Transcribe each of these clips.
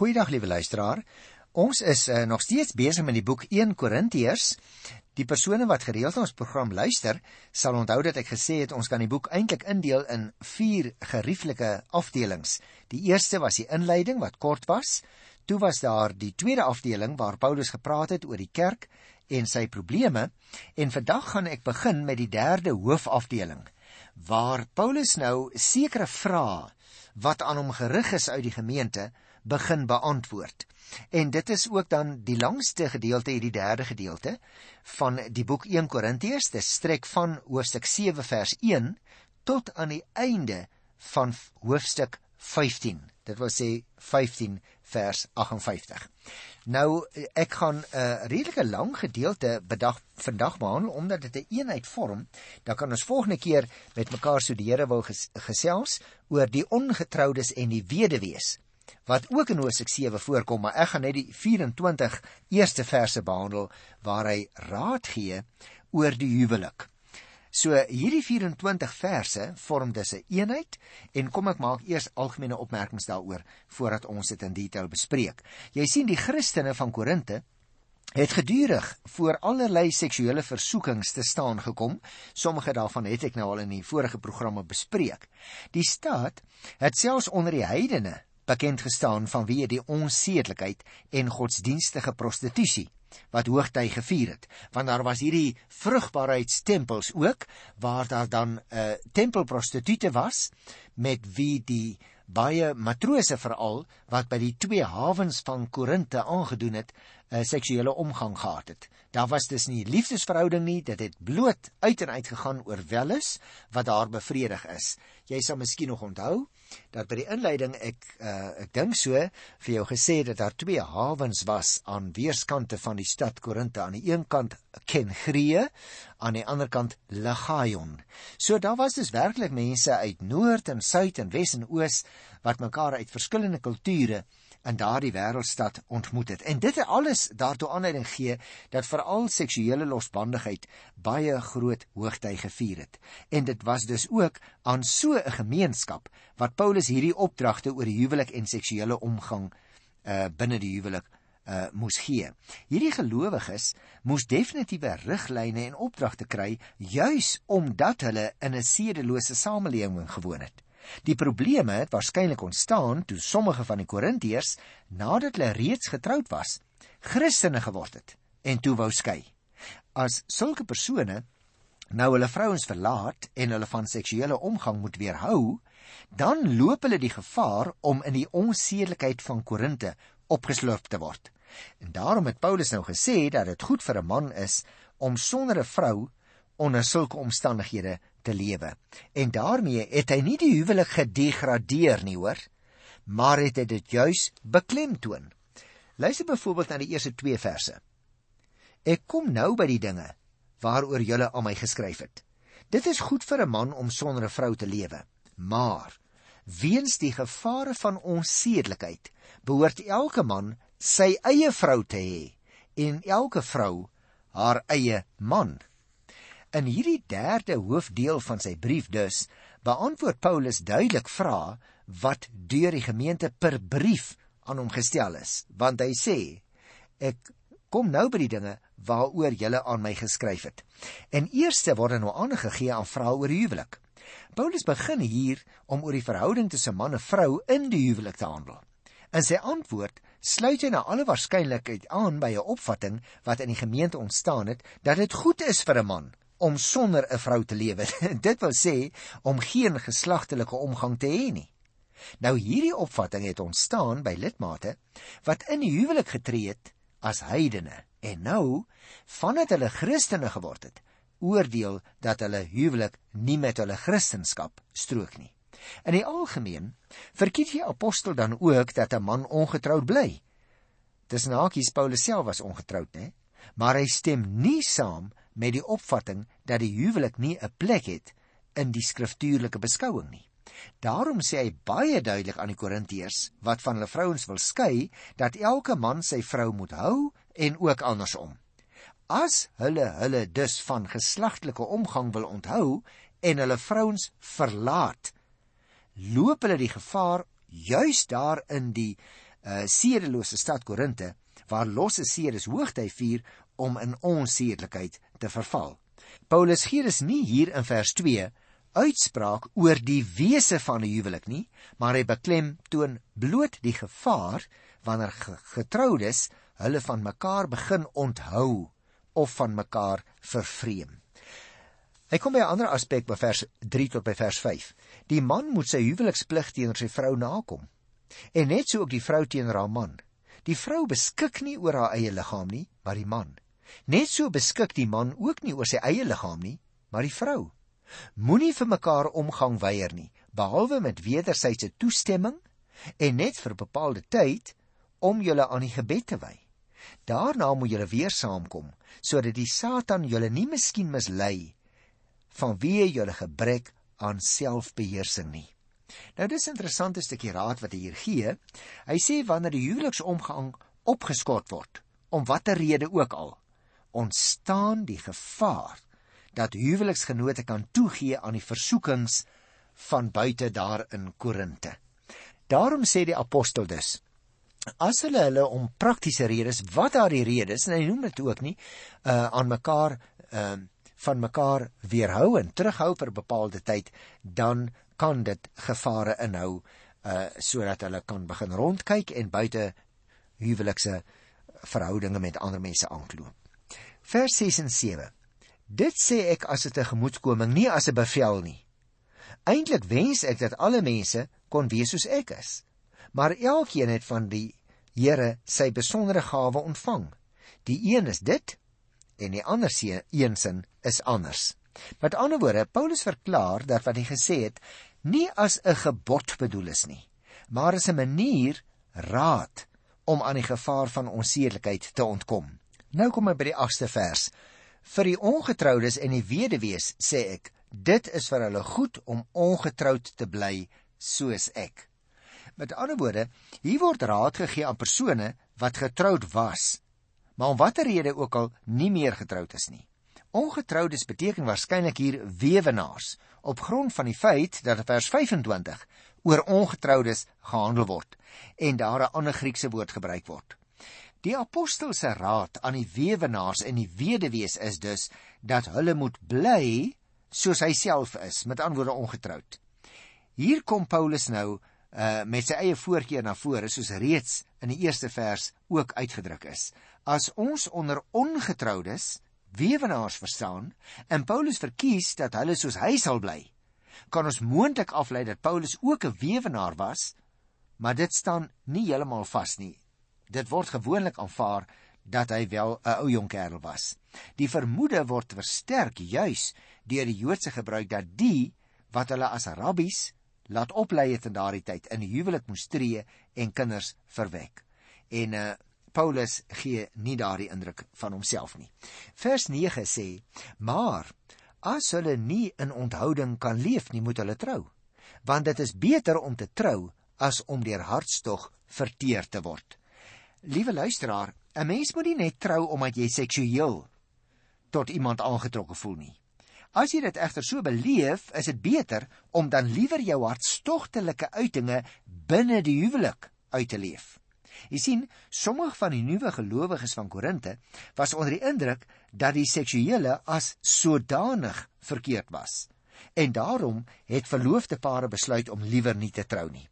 Goeiedag liewe luisteraar. Ons is uh, nog steeds besig met die boek 1 Korintiërs. Die persone wat gereeld ons program luister, sal onthou dat ek gesê het ons kan die boek eintlik indeel in 4 gerieflike afdelings. Die eerste was die inleiding wat kort was. Toe was daar die tweede afdeling waar Paulus gepraat het oor die kerk en sy probleme en vandag gaan ek begin met die derde hoofafdeling waar Paulus nou sekere vrae wat aan hom gerig is uit die gemeente begin beantwoord. En dit is ook dan die langste gedeelte hierdie derde gedeelte van die boek 1 Korintiërs. Dit strek van hoofstuk 7 vers 1 tot aan die einde van hoofstuk 15. Dit wil sê 15 vers 58. Nou ek gaan 'n redelike lang gedeelte bedag vandag behandel omdat dit 'n een eenheid vorm. Dan kan ons volgende keer met mekaar die Here wil ges gesels oor die ongetroudes en die weduwees wat ook in Hosea 7 voorkom, maar ek gaan net die 24 eerste verse behandel waar hy raad gee oor die huwelik. So hierdie 24 verse vorm dus 'n een eenheid en kom ek maak eers algemene opmerkings daaroor voordat ons dit in detail bespreek. Jy sien die Christene van Korinte het gedurig voor allerlei seksuele versoekings te staan gekom. Sommige daarvan het ek nou al in die vorige programme bespreek. Die staat het selfs onder die heidene bekend gestaan vanweë die onsedelikheid en godsdienstige prostitusie wat hoogtyd gevier het want daar was hierdie vrugbaarheidstempels ook waar daar dan 'n uh, tempelprostituie was met wie die baie matrose veral wat by die twee hawens van Korinte aangedoen het 'n uh, seksuele omgang gehad het. Daar was dus nie liefdesverhouding nie, dit het bloot uit en uit gegaan oor welis wat daar bevredig is. Jy sal miskien nog onthou dat by die inleiding ek uh, ek dink so vir jou gesê dat daar twee hawens was aan weerskante van die stad Korinte aan die een kant Kengree aan die ander kant Legaion. So daar was dus werklik mense uit noord en suid en wes en oos wat mekaar uit verskillende kulture in daardie wêreldstad ontmoet het. En dit het alles daartoe aanleiding gee dat veral seksuele losbandigheid baie groot hoogtyd gevier het. En dit was dus ook aan so 'n gemeenskap wat Paulus hierdie opdragte oor huwelik en seksuele omgang uh binne die huwelik uh moes gee. Hierdie gelowiges moes definitiewe riglyne en opdragte kry juis omdat hulle in 'n sedelose samelewing gewoon het. Die probleme het waarskynlik ontstaan toe sommige van die Korintiërs nadat hulle reeds getroud was, Christene geword het en toe wou skei. As sulke persone nou hulle vrouens verlaat en hulle van seksuele omgang moet weerhou, dan loop hulle die gevaar om in die onsedelikheid van Korinte opgeslurp te word. En daarom het Paulus nou gesê dat dit goed vir 'n man is om sonder 'n vrou onder sulke omstandighede te lewe. En daarmee het hy nie die huwelik gedegradeer nie, hoor, maar het hy dit juis beklemtoon. Luister byvoorbeeld na die eerste 2 verse. Ek kom nou by die dinge waaroor julle aan my geskryf het. Dit is goed vir 'n man om sonder 'n vrou te lewe, maar weens die gevare van onsedelikheid behoort elke man sy eie vrou te hê en elke vrou haar eie man. In hierdie derde hoofdeel van sy brief dus beantwoord Paulus duidelik vrae wat deur die gemeente per brief aan hom gestel is, want hy sê ek kom nou by die dinge waaroor julle aan my geskryf het. En eerste word nou aangegee aan vrae oor huwelik. Paulus begin hier om oor die verhouding tussen man en vrou in die huwelik te handel. In sy antwoord sluit hy na alle waarskynlikheid aan by 'n opvatting wat in die gemeente ontstaan het dat dit goed is vir 'n man om sonder 'n vrou te lewe. Dit wil sê om geen geslagtelike omgang te hê nie. Nou hierdie opvatting het ontstaan by lidmate wat in die huwelik getree het as heidene en nou vandat hulle Christene geword het, oordeel dat hulle huwelik nie met hulle Christendom strook nie. In die algemeen verkies die apostel dan ook dat 'n man ongetroud bly. Dis nakies Paulus self was ongetroud, né? Maar hy stem nie saam met die opvatting dat die huwelik nie 'n plek het in die skriftuurlike beskouing nie. Daarom sê hy baie duidelik aan die Korintiërs wat van hulle vrouens wil skei dat elke man sy vrou moet hou en ook andersom. As hulle hulle dus van geslagtelike omgang wil onthou en hulle vrouens verlaat, loop hulle die gevaar juis daar in die uh, sedelose stad Korinte waar losse sedes hoogtyd vier om in onsedelikheid te verval. Paulus gee dus nie hier in vers 2 uitspraak oor die wese van 'n huwelik nie, maar hy beklem toon bloot die gevaar wanneer getroudes hulle van mekaar begin onthou of van mekaar vervreem. Hy kom by 'n ander aspek by vers 3 tot by vers 5. Die man moet sy huweliksplig teenoor sy vrou nakom. En net so ook die vrou teenoor haar man. Die vrou beskik nie oor haar eie liggaam nie, maar die man. Net so beskik die man ook nie oor sy eie liggaam nie, maar die vrou. Moenie vir mekaar omgang weier nie, behalwe met wederwysige toestemming en net vir 'n bepaalde tyd om julle aan die gebed te wy. Daarna moet julle weer saamkom sodat die Satan julle nie miskien mislei vanweë julle gebrek aan selfbeheersing nie. Nou dis 'n interessante stukkie raad wat hy hier gee. Hy sê wanneer die huweliksomgang opgeskort word, om watter rede ook al, ontstaan die gevaar dat huweliksgenote kan toegee aan die versoekings van buite daar in Korinte. Daarom sê die apostel dus as hulle hulle om praktiese redes wat daar die redes en hy noem dit ook nie uh aan mekaar uh van mekaar weerhou en terughou vir 'n bepaalde tyd dan kan dit gevare inhou uh sodat hulle kan begin rondkyk en buite huwelikse verhoudinge met ander mense aankloop. Vers 6 en 7. Dit sê ek as 'n tegemoetkoming, nie as 'n bevel nie. Eintlik wens ek dat alle mense kon wees soos ek is maar elkeen het van die Here sy besondere gawe ontvang. Die een is dit en die ander se eensin is anders. Met ander woorde, Paulus verklaar dat wat hy gesê het nie as 'n gebod bedoel is nie, maar as 'n manier raad om aan die gevaar van onsedelikheid te ontkom. Nou kom ek by die 8ste vers. Vir die ongetroudes en die weduwees sê ek, dit is vir hulle goed om ongetroud te bly soos ek. Met ander woorde, hier word raad gegee aan persone wat getroud was, maar om watter rede ook al nie meer getroud is nie. Ongetroudes beteken waarskynlik hier weewenaars op grond van die feit dat vers 25 oor ongetroudes gehandel word en daar 'n ander Griekse woord gebruik word. Die apostel se raad aan die weewenaars en die weduwees is dus dat hulle moet bly soos hy self is, met ander woorde ongetroud. Hier kom Paulus nou uh met sy eie voorkeur na vore soos reeds in die eerste vers ook uitgedruk is. As ons onder ongetroudes weewenaars verstaan en Paulus verkies dat hulle soos hy sal bly, kan ons moontlik aflei dat Paulus ook 'n weewenaar was, maar dit staan nie heeltemal vas nie. Dit word gewoonlik aanvaar dat hy wel 'n ou jong kerel was. Die vermoede word versterk juis deur die Joodse gebruik dat die wat hulle as rabbies laat oplei het in daardie tyd in die huwelik moes tree en kinders verwek. En uh Paulus gee nie daardie indruk van homself nie. Vers 9 sê: "Maar as hulle nie in onthouding kan leef nie, moet hulle trou, want dit is beter om te trou as om deur hartstog verteer te word." Liewe luisteraar, 'n mens moet nie net trou omdat jy seksueel tot iemand aangetrokke voel nie. As jy dit egter so beleef, is dit beter om dan liewer jou hartstogtelike uitinge binne die huwelik uit te leef. Jy sien, sommige van die nuwe gelowiges van Korinte was onder die indruk dat die seksuele as sodanig verkeerd was. En daarom het verloofde pare besluit om liewer nie te trou nie.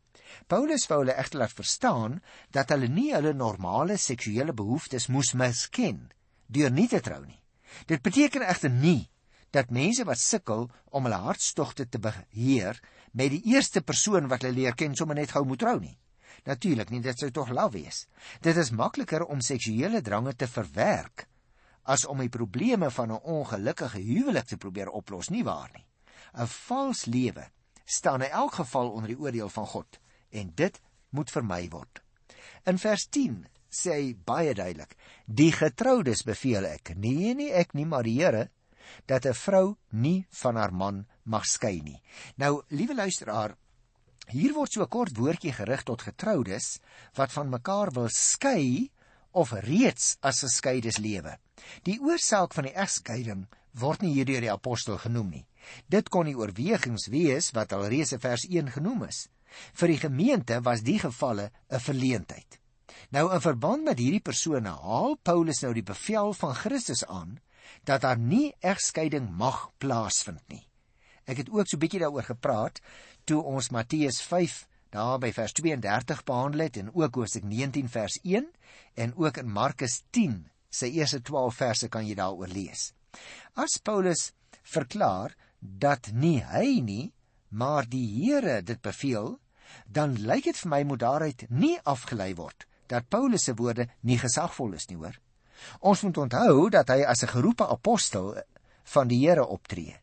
Paulus wou hulle egter laat verstaan dat hulle nie hulle normale seksuele behoeftes moes misken deur nie te trou nie. Dit beteken egter nie dat mense wat sukkel om hulle hartstogte te beheer met die eerste persoon wat hulle leer ken sommer net gou moet trou nie. Natuurlik nie, dit sou tog law wees. Dit is makliker om seksuele drange te verwerk as om die probleme van 'n ongelukkige huwelik te probeer oplos, nie waar nie? 'n Vals lewe staan in elk geval onder die oordeel van God en dit moet vermy word. In vers 10 sê hy baie duidelik: Die getroudes beveel ek, nee nie ek nie, maar die Here dat 'n vrou nie van haar man mag skei nie. Nou, liewe luisteraar, hier word so 'n kort woordjie gerig tot getroudes wat van mekaar wil skei of reeds as geskeides lewe. Die oorsaak van die egskeiding word nie hier deur die apostel genoem nie. Dit kon nie oorwegings wees wat alreeds in vers 1 genoem is. Vir die gemeente was die gevalle 'n verleentheid. Nou in verband met hierdie persone haal Paulus nou die bevel van Christus aan dat daar nie egskeiding mag plaasvind nie. Ek het ook so 'n bietjie daaroor gepraat toe ons Matteus 5 daar by vers 32 behandel het en ook Hosea 19 vers 1 en ook in Markus 10 sy eerste 12 verse kan jy daaroor lees. As Paulus verklaar dat nie hy nie, maar die Here dit beveel, dan lyk dit vir my moet daaruit nie afgelei word dat Paulus se woorde nie gesagvol is nie, hoor. Ons moet onthou dat hy as 'n geroepe apostel van die Here optree.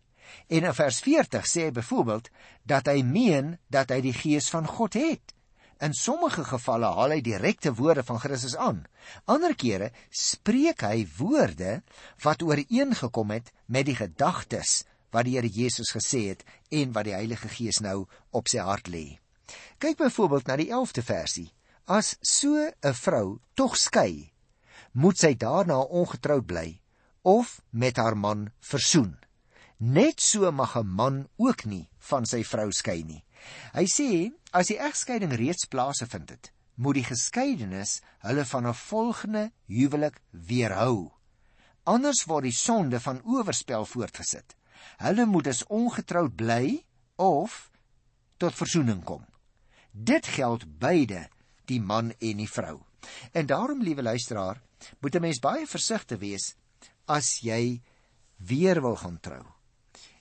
En in vers 40 sê hy byvoorbeeld dat hy meen dat hy die gees van God het. In sommige gevalle haal hy direkte woorde van Christus aan. Ander kere spreek hy woorde wat ooreengekom het met die gedagtes wat die Here Jesus gesê het en wat die Heilige Gees nou op sy hart lê. Kyk byvoorbeeld na die 11de versie. As so 'n vrou tog skei, moet sy daarna ongetroud bly of met haar man versoen. Net so mag 'n man ook nie van sy vrou skei nie. Hy sê as die egskeiding reeds plaasgevind het, moet die geskeidenis hulle van 'n volgende huwelik weerhou. Anders word die sonde van oorspel voortgesit. Hulle moet dus ongetroud bly of tot verzoening kom. Dit geld beide die man en die vrou. En daarom, liewe luisteraar, moet 'n mens baie versigtig wees as jy weer wil gaan trou.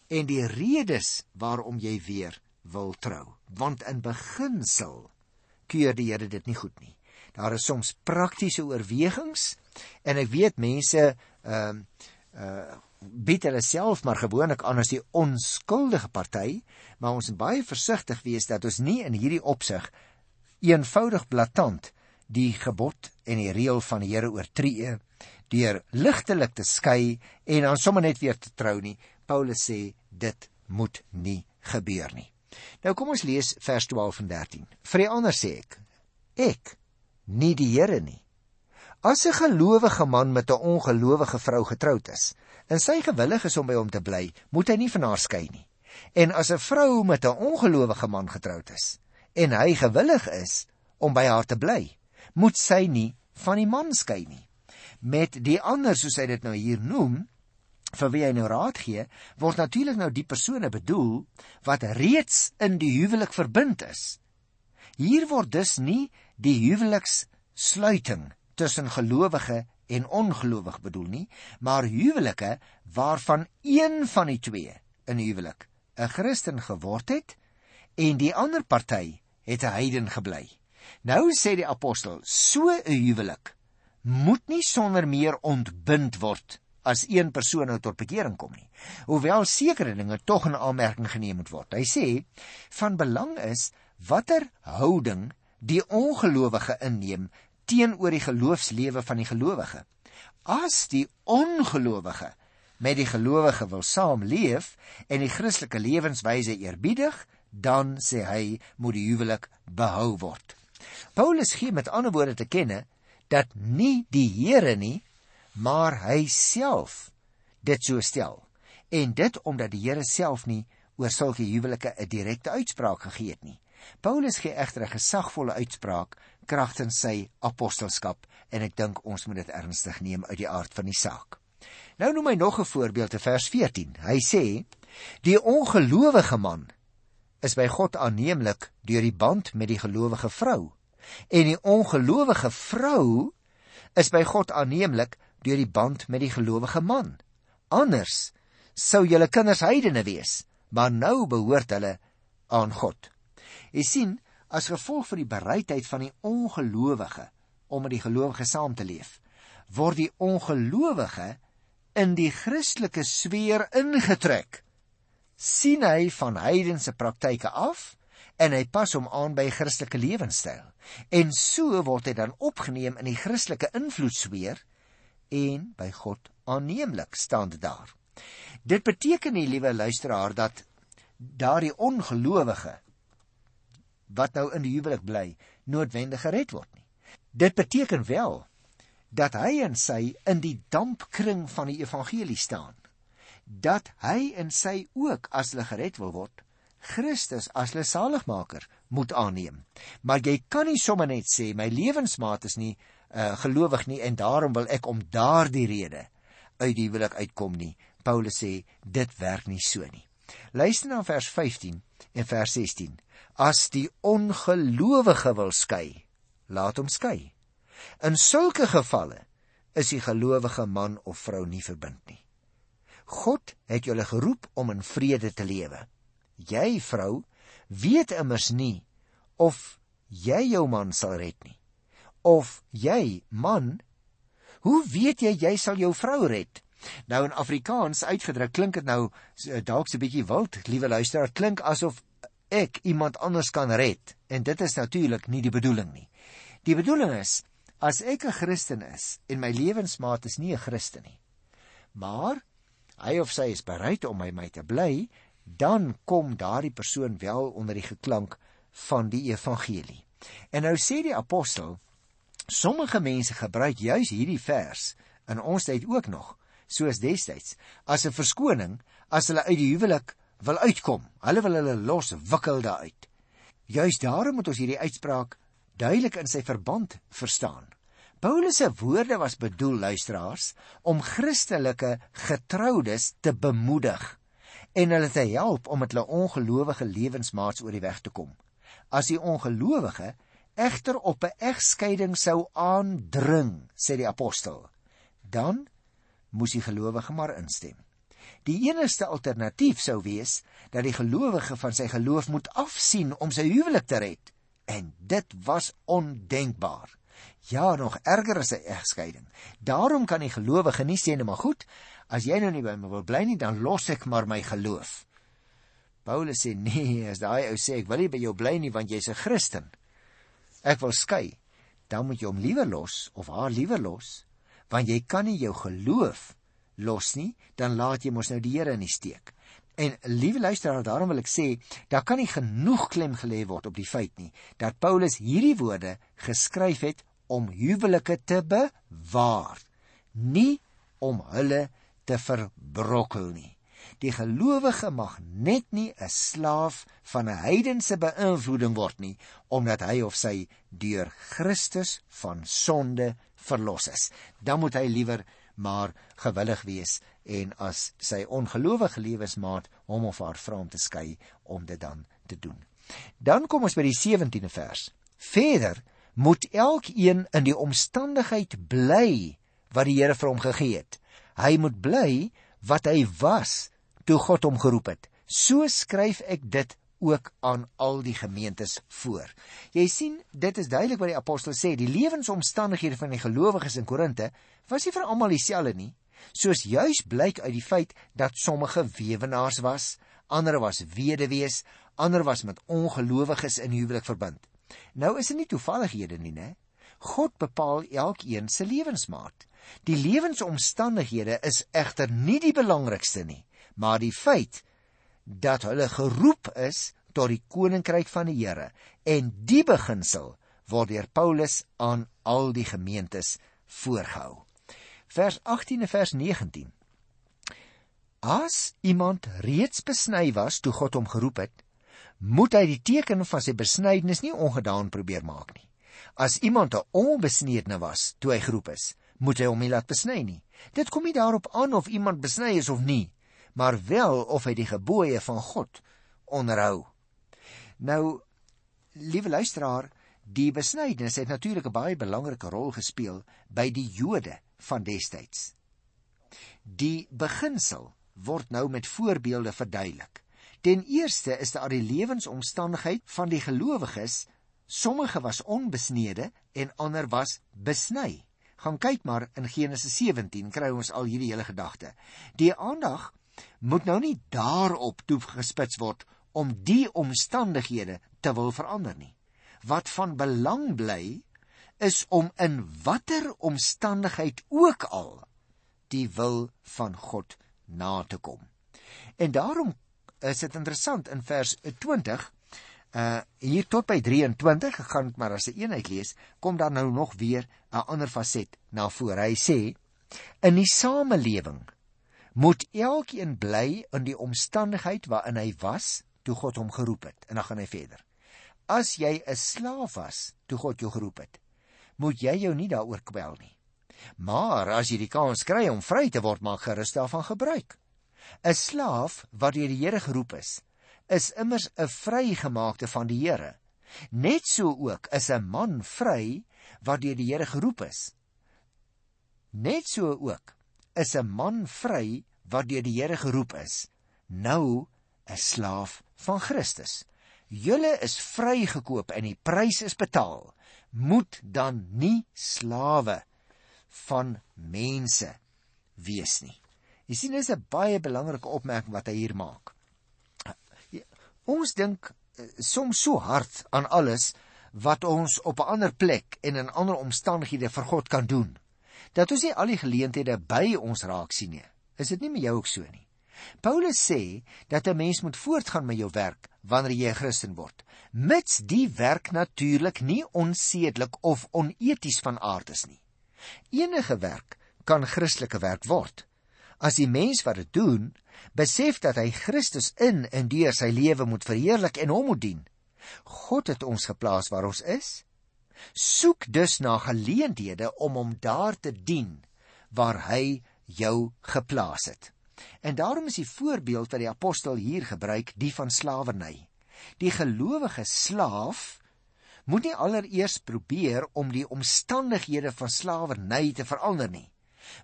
En die redes waarom jy weer wil trou, want in beginsel keur die Here dit nie goed nie. Daar is soms praktiese oorwegings en ek weet mense ehm uh, uh bied hulle self maar gewoonlik aan as die onskuldige party, maar ons moet baie versigtig wees dat ons nie in hierdie opsig eenvoudig blaatant die gebod en die reël van die Here oortree deur ligtelik te skei en dan sommer net weer te trou nie. Paulus sê dit moet nie gebeur nie. Nou kom ons lees vers 12 en 13. Vir die ander sê ek: Ek nie die Here nie. As 'n gelowige man met 'n ongelowige vrou getroud is, en sy gewillig is om by hom te bly, moet hy nie van haar skei nie. En as 'n vrou met 'n ongelowige man getroud is, en hy gewillig is om by haar te bly, moet sy nie van die man skei nie. Met die ander soos hy dit nou hier noem, vir wie hy nou raad gee, word natuurlik nou die persone bedoel wat reeds in die huwelik verbind is. Hier word dus nie die huwelikssluiting tussen gelowige en ongelowig bedoel nie, maar huwelike waarvan een van die twee in huwelik 'n Christen geword het en die ander party het 'n heiden gebly. Nou sê die apostel, so 'n huwelik moet nie sonder meer ontbind word as een persoon nou tot bekering kom nie. Hoewel sekere dinge tog in aanmerking geneem moet word. Hy sê van belang is watter houding die ongelowige inneem teenoor die geloofslewe van die gelowige. As die ongelowige met die gelowige wil saamleef en die Christelike lewenswyse eerbiedig, dan sê hy moet die huwelik behou word. Paulus gee met ander woorde te kenne dat nie die Here nie, maar hy self dit so stel. En dit omdat die Here self nie oor sulke huwelike 'n direkte uitspraak gegee het nie. Paulus gee egter 'n gesagvolle uitspraak kragtens sy apostelskap en ek dink ons moet dit ernstig neem uit die aard van die saak. Nou noem hy nog 'n voorbeeld in vers 14. Hy sê: "Die ongelowige man is by God aanneemlik deur die band met die gelowige vrou. En die ongelowige vrou is by God aanneemlik deur die band met die gelowige man. Anders sou julle kinders heidene wees, maar nou behoort hulle aan God. Jy sien, as gevolg van die bereidheid van die ongelowige om met die gelowige saam te leef, word die ongelowige in die Christelike sfeer ingetrek sien hy van heidense praktyke af en hy pas hom aan by Christelike lewenstyl. En so word hy dan opgeneem in die Christelike invloedsfeer en by God aanneemlik staan dit daar. Dit beteken nie, liewe luisteraar, dat daardie ongelowige wat nou in die huwelik bly, noodwendig gered word nie. Dit beteken wel dat hy en sy in die dampkring van die evangelie staan dat hy en sy ook as hulle gered wil word, Christus as hulle saligmaker moet aanneem. Maar jy kan nie sommer net sê my lewensmaat is nie uh, gelowig nie en daarom wil ek om daardie rede uit die huwelik uitkom nie. Paulus sê dit werk nie so nie. Luister na vers 15 en vers 16. As die ongelowige wil skei, laat hom skei. In sulke gevalle is die gelowige man of vrou nie verbind nie. God het julle geroep om in vrede te lewe. Jy vrou weet immers nie of jy jou man sal red nie. Of jy man, hoe weet jy jy sal jou vrou red? Nou in Afrikaans uitgedruk klink dit nou eh, dalk so 'n bietjie wild, liewe luisteraar, klink asof ek iemand anders kan red en dit is natuurlik nie die bedoeling nie. Die bedoeling is as ek 'n Christen is en my lewensmaat is nie 'n Christen nie, maar hy of sy is bereid om by my te bly, dan kom daardie persoon wel onder die geklank van die evangelie. En nou sê die apostel, sommige mense gebruik juis hierdie vers in ons tyd ook nog, soos destyds, as 'n verskoning as hulle uit die huwelik wil uitkom. Hulle wil hulle los wikkel daaruit. Juis daarom moet ons hierdie uitspraak duidelik in sy verband verstaan. Paulus se woorde was bedoel luisteraars om Christelike getroudes te bemoedig en hulle te help om met hulle ongelowige lewensmaats oor die weg te kom. As die ongelowige egter op 'n egskeiding sou aandring, sê die apostel, dan moes die gelowige maar instem. Die enigste alternatief sou wees dat die gelowige van sy geloof moet afsien om sy huwelik te red. En dit was ondenkbaar. Ja, nog erger as 'n egskeiding. Daarom kan die gelowige nie sê net maar goed, as jy nou nie by my wil bly nie, dan los ek maar my geloof. Paulus sê nee, as daai ou sê ek wil nie by jou bly nie want jy's 'n Christen. Ek wil skei. Dan moet jy hom liewer los of haar liewer los, want jy kan nie jou geloof los nie, dan laat jy mos nou die Here in die steek. En liewe luisteraar, daarom wil ek sê, daar kan nie genoeg klem gelê word op die feit nie dat Paulus hierdie woorde geskryf het om huwelike te bewaar, nie om hulle te verbrokkel nie. Die gelowige mag net nie 'n slaaf van 'n heidense beïnvloeding word nie, omdat hy of sy deur Christus van sonde verlos is. Dan moet hy liewer maar gewillig wees en as sy ongelowige lewensmaat hom of haar vra om te skei om dit dan te doen. Dan kom ons by die 17de vers. Verder moet elkeen in die omstandigheid bly wat die Here vir hom gegee het. Hy moet bly wat hy was toe God hom geroep het. So skryf ek dit ook aan al die gemeentes voor. Jy sien, dit is duidelik wat die apostel sê, die lewensomstandighede van die gelowiges in Korinte was nie vir almal dieselfde nie, soos juis blyk uit die feit dat sommige weewenaars was, ander was weduwees, ander was met ongelowiges in huwelik verbind. Nou is dit nie toevallighede nie, né? God bepaal elkeen se lewensmaat. Die lewensomstandighede is egter nie die belangrikste nie, maar die feit dat hulle geroep is tot die koninkryk van die Here en die beginsel word deur Paulus aan al die gemeentes voorgehou. Vers 18 en vers 19. As iemand reeds besny was toe God hom geroep het, moet hy die teken van sy besnydenis nie ongedaan probeer maak nie. As iemand 'n onbesnede was toe hy geroep is, moet hy hom nie laat besny nie. Dit kom nie daarop aan of iemand besny is of nie, maar wel of hy die gebooie van God onderhou. Nou, liewe luisteraar, die besnydenis het natuurlik 'n baie belangrike rol gespeel by die Jode van destyds. Die beginsel word nou met voorbeelde verduidelik. Ten eerste is daar die lewensomstandigheid van die gelowiges. Sommige was onbesnede en ander was besny. Gaan kyk maar in Genesis 17 kry ons al hierdie hele gedagte. Die aandag moet nou nie daarop toe gespits word om die omstandighede te wil verander nie. Wat van belang bly is om in watter omstandigheid ook al die wil van God na te kom. En daarom is dit interessant in vers 20 uh hier tot by 23 gegaan maar as 'n eenheid lees kom daar nou nog weer 'n ander faset na vore. Hy sê in die samelewing moet elkeen bly in die omstandigheid waarin hy was toe God hom geroep het. En dan gaan hy verder. as jy 'n slaaf was toe God jou geroep het, moet jy jou nie daaroor kwel nie. Maar as jy die kans kry om vry te word, maak gerus daarvan gebruik. 'n Slaaf wat deur die Here geroep is, is immers 'n vrygemaakte van die Here. Net so ook is 'n man vry wat deur die Here geroep is. Net so ook is 'n man vry wat deur die Here geroep is, nou 'n slaaf van Christus. Julle is vrygekoop en die prys is betaal. Moet dan nie slawe van mense wees nie. Jy sien dis 'n baie belangrike opmerking wat hy hier maak. Ons dink eh, soms so hard aan alles wat ons op 'n ander plek en in ander omstandighede vir God kan doen. Dat ons nie al die geleenthede by ons raak sien nie. Is dit nie met jou ook so nie? Paulus sê dat 'n mens moet voortgaan met jou werk wanneer jy 'n Christen word, mits die werk natuurlik nie onsedelik of oneties van aard is nie. Enige werk kan Christelike werk word. As die mens wat dit doen, besef dat hy Christus in en deur sy lewe moet verheerlik en hom moet dien. God het ons geplaas waar ons is. Soek dus na geleenthede om hom daar te dien waar hy jou geplaas het. En daarom is die voorbeeld wat die apostel hier gebruik, die van slawerny. Die gelowige slaaf moet nie allereers probeer om die omstandighede van slawerny te verander nie,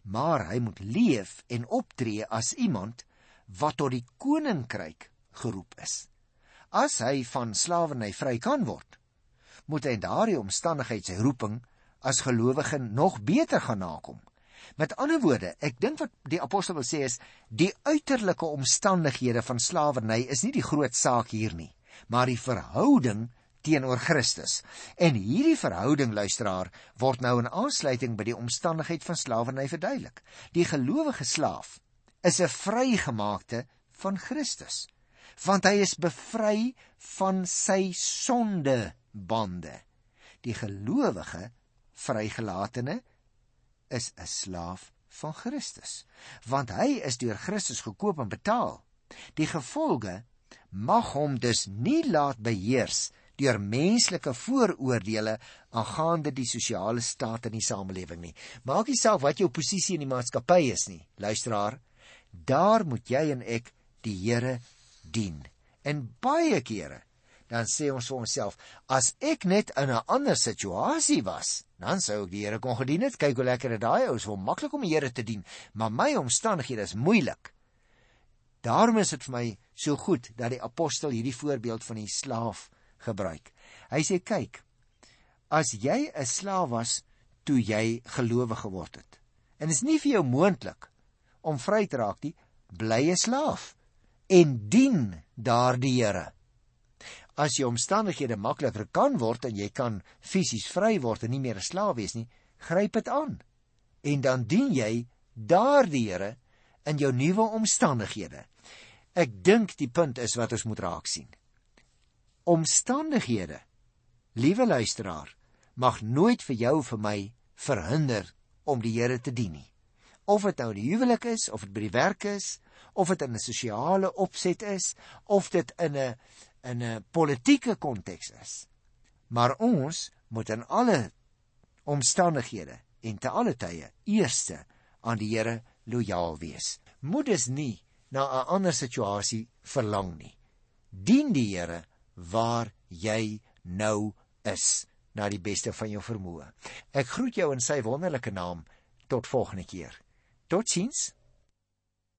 maar hy moet leef en optree as iemand wat tot die koninkryk geroep is. As hy van slawerny vry kan word, moet hy in daardie omstandigheid sy roeping as gelowige nog beter gaan nakom. Met ander woorde, ek dink wat die apostel wil sê is die uiterlike omstandighede van slawerny is nie die groot saak hier nie, maar die verhouding teenoor Christus. En hierdie verhouding luisteraar word nou in aansluiting by die omstandigheid van slawerny verduidelik. Die gelowige slaaf is 'n vrygemaakte van Christus, want hy is bevry van sy sondebande. Die gelowige vrygelatene is 'n slaaf van Christus, want hy is deur Christus gekoop en betaal. Die gevolge mag hom dus nie laat beheers deur menslike vooroordeele aangaande die sosiale staat in die samelewing nie. Maak nie saak wat jou posisie in die maatskappy is nie. Luisteraar, daar moet jy en ek die Here dien. En baie kere dan sê ons vir onsself, as ek net in 'n ander situasie was, dan sou ek die Here kon gedien het. Kyk hoe lekker dit daai ou is, hoe maklik om die Here te dien, maar my omstandighede is moeilik. Daarom is dit vir my so goed dat die apostel hierdie voorbeeld van die slaaf gebruik. Hy sê kyk, as jy 'n slaaf was toe jy gelowig geword het en dit is nie vir jou moontlik om vry te raak nie, bly 'n slaaf en dien daardie Here. As jy omstandighede makliker kan word en jy kan fisies vry word en nie meer 'n slaaf wees nie, gryp dit aan. En dan dien jy daardie Here in jou nuwe omstandighede. Ek dink die punt is wat ons moet raak sien omstandighede liewe luisteraar mag nooit vir jou vir my verhinder om die Here te dien nie of dit nou die huwelik is of dit by die werk is of dit in 'n sosiale opset is of dit in 'n in 'n politieke konteks is maar ons moet in alle omstandighede en te alle tye eerste aan die Here lojaal wees moet dus nie na 'n ander situasie verlang nie dien die Here waar jy nou is na die beste van jou vermoë. Ek groet jou in sy wonderlike naam tot volgende keer. Totsiens.